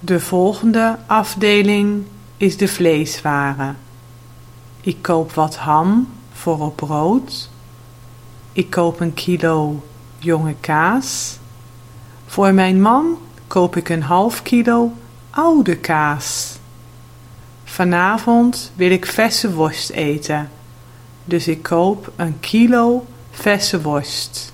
De volgende afdeling is de vleeswaren. Ik koop wat ham voor op brood. Ik koop een kilo jonge kaas. Voor mijn man koop ik een half kilo oude kaas. Vanavond wil ik verse worst eten, dus ik koop een kilo verse worst.